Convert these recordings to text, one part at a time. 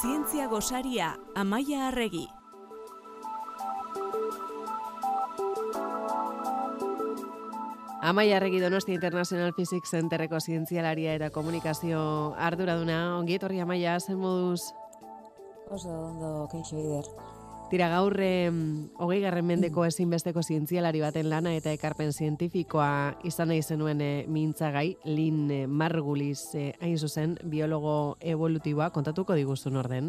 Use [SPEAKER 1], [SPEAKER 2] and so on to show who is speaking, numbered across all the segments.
[SPEAKER 1] Zientzia gosaria Amaia Arregi.
[SPEAKER 2] Amaia Arregi Donostia International Physics Centerreko zientzialaria eta komunikazio arduraduna. Ongi etorri Amaia, zen moduz?
[SPEAKER 3] Oso ondo, keixo bider.
[SPEAKER 2] Tira gaur hogei garren mendeko ezinbesteko zientzialari baten lana eta ekarpen zientifikoa izan nahi zenuen e, mintzagai, Lin e, Margulis e, hain zuzen, biologo evolutiboa, kontatuko diguzun orden?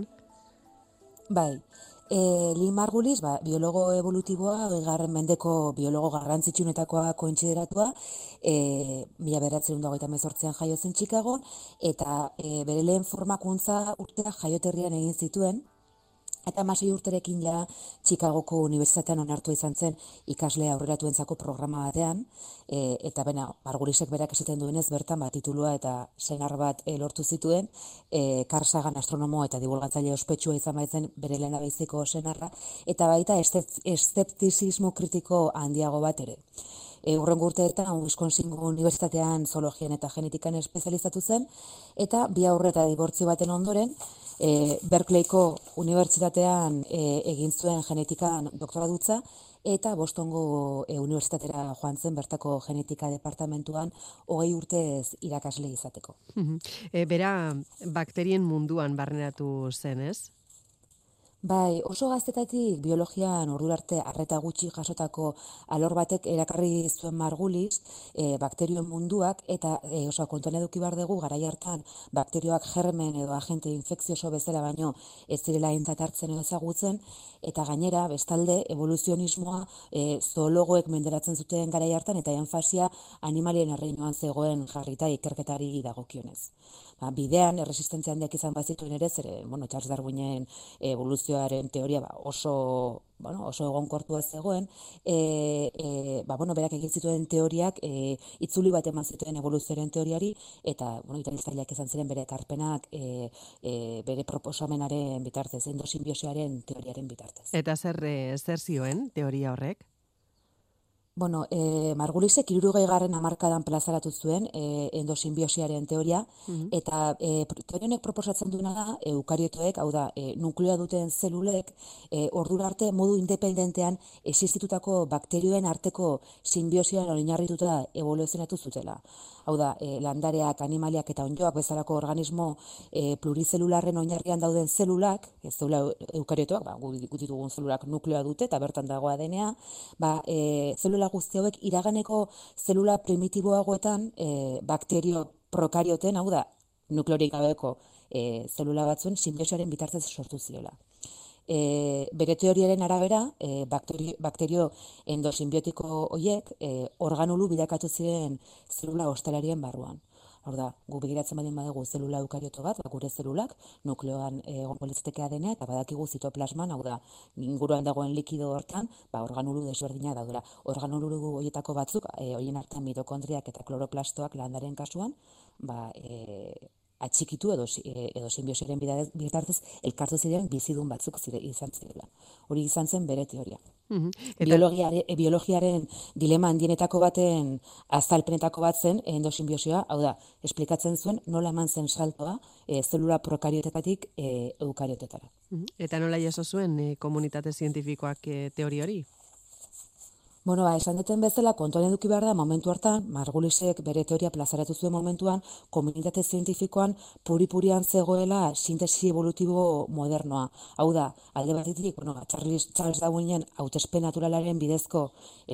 [SPEAKER 3] Bai, e, Lin Margulis, ba, biologo evolutiboa, garren mendeko biologo garrantzitsunetakoa kointzideratua, e, mila beratzen dago eta mezortzean jaio zen Chicago, eta e, bere lehen formakuntza urtea jaioterrian egin zituen, Eta masei urterekin ja Chicagoko Unibertsitatean onartu izan zen ikasle aurreratuentzako programa batean, e, eta bena, Margulisek berak esaten duenez bertan bat titulua eta senar bat e, lortu zituen, e, Karsagan astronomo eta divulgatzaile ospetsua izan baitzen bere lehena behiziko senarra, eta baita esteptizismo kritiko handiago bat ere. E, urren gurteetan, Wisconsin Unibertsitatean zoologian eta genetikan espezializatu zen, eta bi aurreta dibortzio baten ondoren, e, Berkeleyko unibertsitatean e, egin zuen genetikan doktoradutza eta Bostongo e, unibertsitatera joan zen bertako genetika departamentuan hogei urtez irakasle izateko.
[SPEAKER 2] E, bera bakterien munduan barneratu zen, ez?
[SPEAKER 3] Bai, oso gaztetatik biologian ordurarte arreta gutxi jasotako alor batek erakarri zuen marguliz e, bakterio munduak eta e, oso kontuan eduki bar dugu garai hartan bakterioak germen edo agente infekzioso bezala baino ez direla aintzat hartzen edo ezagutzen eta gainera bestalde evoluzionismoa e, zoologoek menderatzen zuten garai hartan eta enfasia animalien arreinoan zegoen jarrita ikerketari dagokionez. Ba, bidean erresistentzia handiak izan bazituen ere, zere, bueno, Charles Darwinen evoluzioaren teoria ba, oso, bueno, oso egonkortua zegoen, e, e, ba, bueno, berak egin zituen teoriak e, itzuli bat eman zituen evoluzioaren teoriari, eta, bueno, itanizaileak izan ziren bere karpenak e, e, bere proposamenaren bitartez, endosinbiosioaren teoriaren bitartez.
[SPEAKER 2] Eta zer, e, zer zioen teoria horrek?
[SPEAKER 3] Bueno, e, Margulisek irurugei garren amarkadan plazaratu zuen e, endosimbiosiaren teoria, mm eta e, teorionek proposatzen duena da, eukariotoek, hau da, e, nuklea duten zelulek, e, ordura arte modu independentean existitutako bakterioen arteko simbiosioan oinarrituta evoluzionatu zutela. Hau da, e, landareak, animaliak eta onjoak bezalako organismo e, plurizelularren oinarrian dauden zelulak, ez zelula eukariotoak, ba, gutitugun zelulak nuklea dute eta bertan dagoa denea, ba, e, zelula guzti hauek iraganeko zelula primitiboagoetan e, bakterio prokarioten, hau da, nukleorik gabeko e, zelula batzuen simbiosioaren bitartez sortu ziola. E, bere teoriaren arabera, e, bakterio, bakterio endosimbiotiko horiek e, organulu bidakatu ziren zelula ostalarien barruan. Hor da, gu begiratzen badin badugu zelula eukarioto bat, ba, gure zelulak, nukleoan egon politzetekea dena, eta badakigu zitoplasman, hau da, inguruan dagoen likido hortan, ba, organulu desberdina daudela. Organulu horietako batzuk, e, horien hartan mitokondriak eta kloroplastoak landaren kasuan, ba, e, atxikitu edo, edo simbiosiaren bitartez elkartu ziren bizidun batzuk zire, izan zirela. Hori izan zen bere teoria. Mm biologiaren dilema handienetako baten azalpenetako bat zen endosinbiosioa, hau da, esplikatzen zuen nola eman zen saltoa e, zelula prokariotetatik e, eukariotetara.
[SPEAKER 2] Eta nola jaso zuen e, komunitate zientifikoak e, teori hori?
[SPEAKER 3] Bueno, ba, esan duten bezala, kontuan eduki behar da, momentu hartan, Margulisek bere teoria plazaratu zuen momentuan, komunitate zientifikoan puri-purian zegoela sintesi evolutibo modernoa. Hau da, alde bat ditik, bueno, ba, Charles, Charles Darwinen hautespe naturalaren bidezko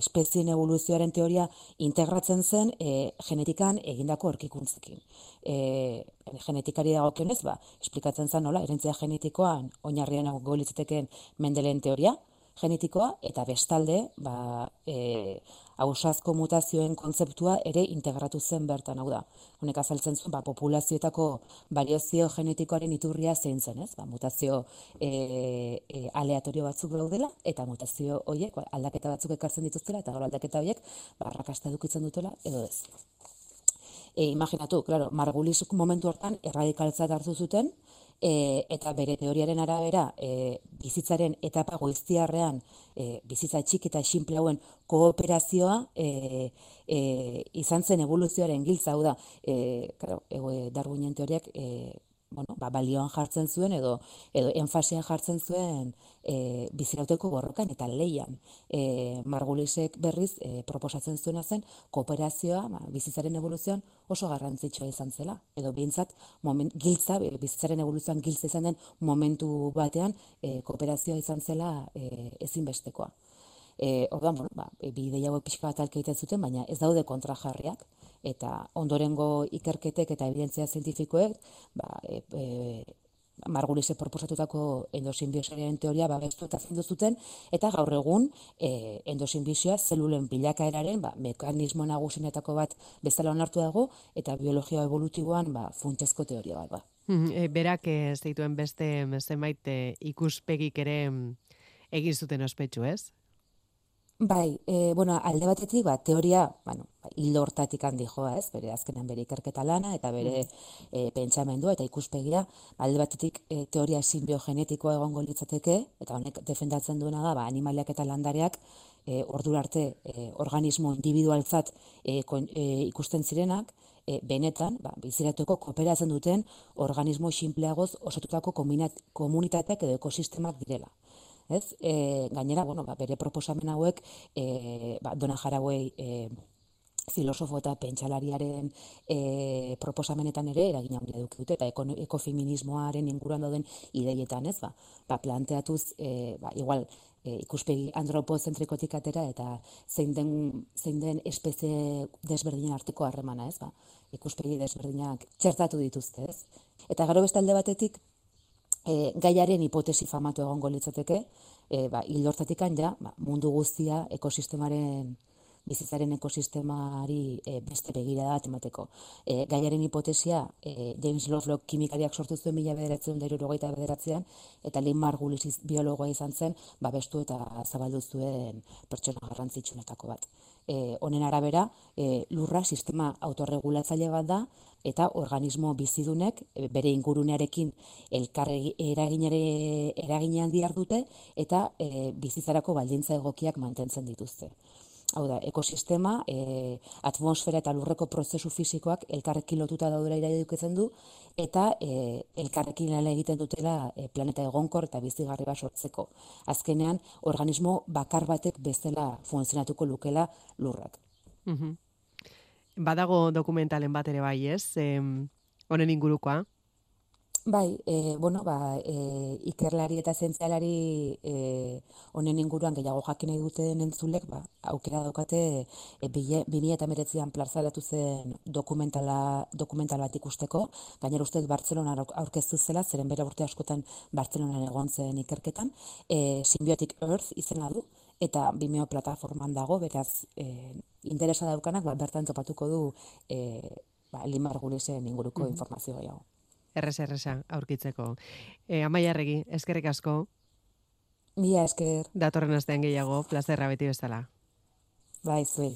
[SPEAKER 3] espezien evoluzioaren teoria integratzen zen e, genetikan egindako orkikuntzekin. E, genetikari dago kionez, ba, esplikatzen zen nola, erentzia genetikoan, oinarrian goelitzateken mendelen teoria, genetikoa eta bestalde ba, e, ausazko mutazioen kontzeptua ere integratu zen bertan hau da. Honek azaltzen zuen ba, populazioetako variazio genetikoaren iturria zein zen, ez? Ba, mutazio e, e, aleatorio batzuk daudela eta mutazio horiek ba, aldaketa batzuk ekartzen dituztela eta gero aldaketa horiek ba, rakasta edukitzen dutela edo ez. E, imaginatu, claro, Margulis momentu hortan erradikaltzat hartu zuten, e, eta bere teoriaren arabera e, bizitzaren etapa goiztiarrean e, bizitza txik eta simple hauen kooperazioa e, e, izan zen evoluzioaren giltza. Hau da e, claro, e, Darwinen teoriak e, ba, balioan jartzen zuen edo edo enfasian jartzen zuen e, bizirauteko borrokan eta leian. E, Margulisek berriz e, proposatzen zuena zen kooperazioa ba, bizitzaren evoluzioan oso garrantzitsua izan zela. Edo behintzat moment, giltza, bizitzaren evoluzioan giltza izan den momentu batean e, kooperazioa izan zela e, ezinbestekoa. E, orduan, bueno, ba, e, bi ideia pixka bat alkeiten zuten, baina ez daude kontrajarriak eta ondorengo ikerketek eta evidentzia zientifikoek ba, e, e, margulise proposatutako endosinbiosiaren teoria babestu eta zindu zuten, eta gaur egun e, endosinbiosia zelulen bilakaeraren ba, mekanismo nagusinetako bat bezala onartu dago, eta biologia evolutiboan ba, funtezko teoria bat. Ba.
[SPEAKER 2] E, berak ez dituen beste zenbait ikuspegik ere egin zuten ospetsu, ez?
[SPEAKER 3] Bai, e, bueno, alde batetik, ba, teoria, bueno, ba, hildo hortatik handi joa, ez, bere azkenan bere ikerketa lana, eta bere e, pentsamendua, eta ikuspegira, alde batetik e, teoria simbiogenetikoa egongo litzateke, eta honek defendatzen duena da, ba, animaliak eta landareak, e, ordura arte, e, organismo individualtzat e, e, ikusten zirenak, e, benetan, ba, biziratuko kooperatzen duten organismo sinpleagoz osotutako komunitateak edo ekosistemak direla ez? E, gainera, bueno, ba, bere proposamen hauek, e, ba, dona jarauei, e, filosofo eta pentsalariaren e, proposamenetan ere eragin handia eduki dute eta ekofeminismoaren inguruan dauden ideietan, ez ba, ba planteatuz e, ba, igual e, ikuspegi antropozentrikotik atera eta zein den zein den espezie desberdinen arteko harremana, ez ba, ikuspegi desberdinak txertatu dituzte, ez? Eta gero beste alde batetik e, gaiaren hipotesi famatu egongo litzateke, e, ba, hildortatik ja, ba, mundu guztia ekosistemaren bizitzaren ekosistemari e, beste begira da temateko. E, gaiaren hipotesia e, James Lovelock kimikariak sortu zuen mila bederatzen da bederatzean, eta Lynn Margulis biologoa izan zen, ba, bestu eta zabaldu zuen pertsona garrantzitsunetako bat. E, honen arabera, e, lurra sistema autorregulatzaile bat da, eta organismo bizidunek bere ingurunearekin elkar eraginare eraginean diar dute eta e, bizitzarako baldintza egokiak mantentzen dituzte. Hau da, ekosistema, e, atmosfera eta lurreko prozesu fisikoak elkarrekin lotuta daudela iraiduketzen du, eta e, elkarrekin lan egiten dutela e, planeta egonkor eta bizigarri bat sortzeko. Azkenean, organismo bakar batek bezala funtzionatuko lukela lurrak.
[SPEAKER 2] Mm badago dokumentalen bat ere bai, ez? honen ingurukoa.
[SPEAKER 3] Bai, e, bueno, ba, e, ikerlari eta zentzialari e, honen inguruan gehiago jakin nahi dute entzulek, ba, aukera daukate e, bine eta meretzian plarzaratu zen dokumentala, dokumental bat ikusteko, gainera ustez Bartzelona aurkeztu zela, zeren bere urte askotan Bartzelonan egon zen ikerketan, e, Symbiotic Earth izena du, eta Vimeo plataforman dago, beraz, e, interesa daukanak, ba, bertan topatuko du e, ba, limar inguruko mm -hmm. informazio gehiago.
[SPEAKER 2] Erresa, aurkitzeko. E, Amaia Arregi, eskerrik asko.
[SPEAKER 3] Mila esker.
[SPEAKER 2] Datorren astean gehiago, plazerra beti bezala.
[SPEAKER 3] Bai, zuei.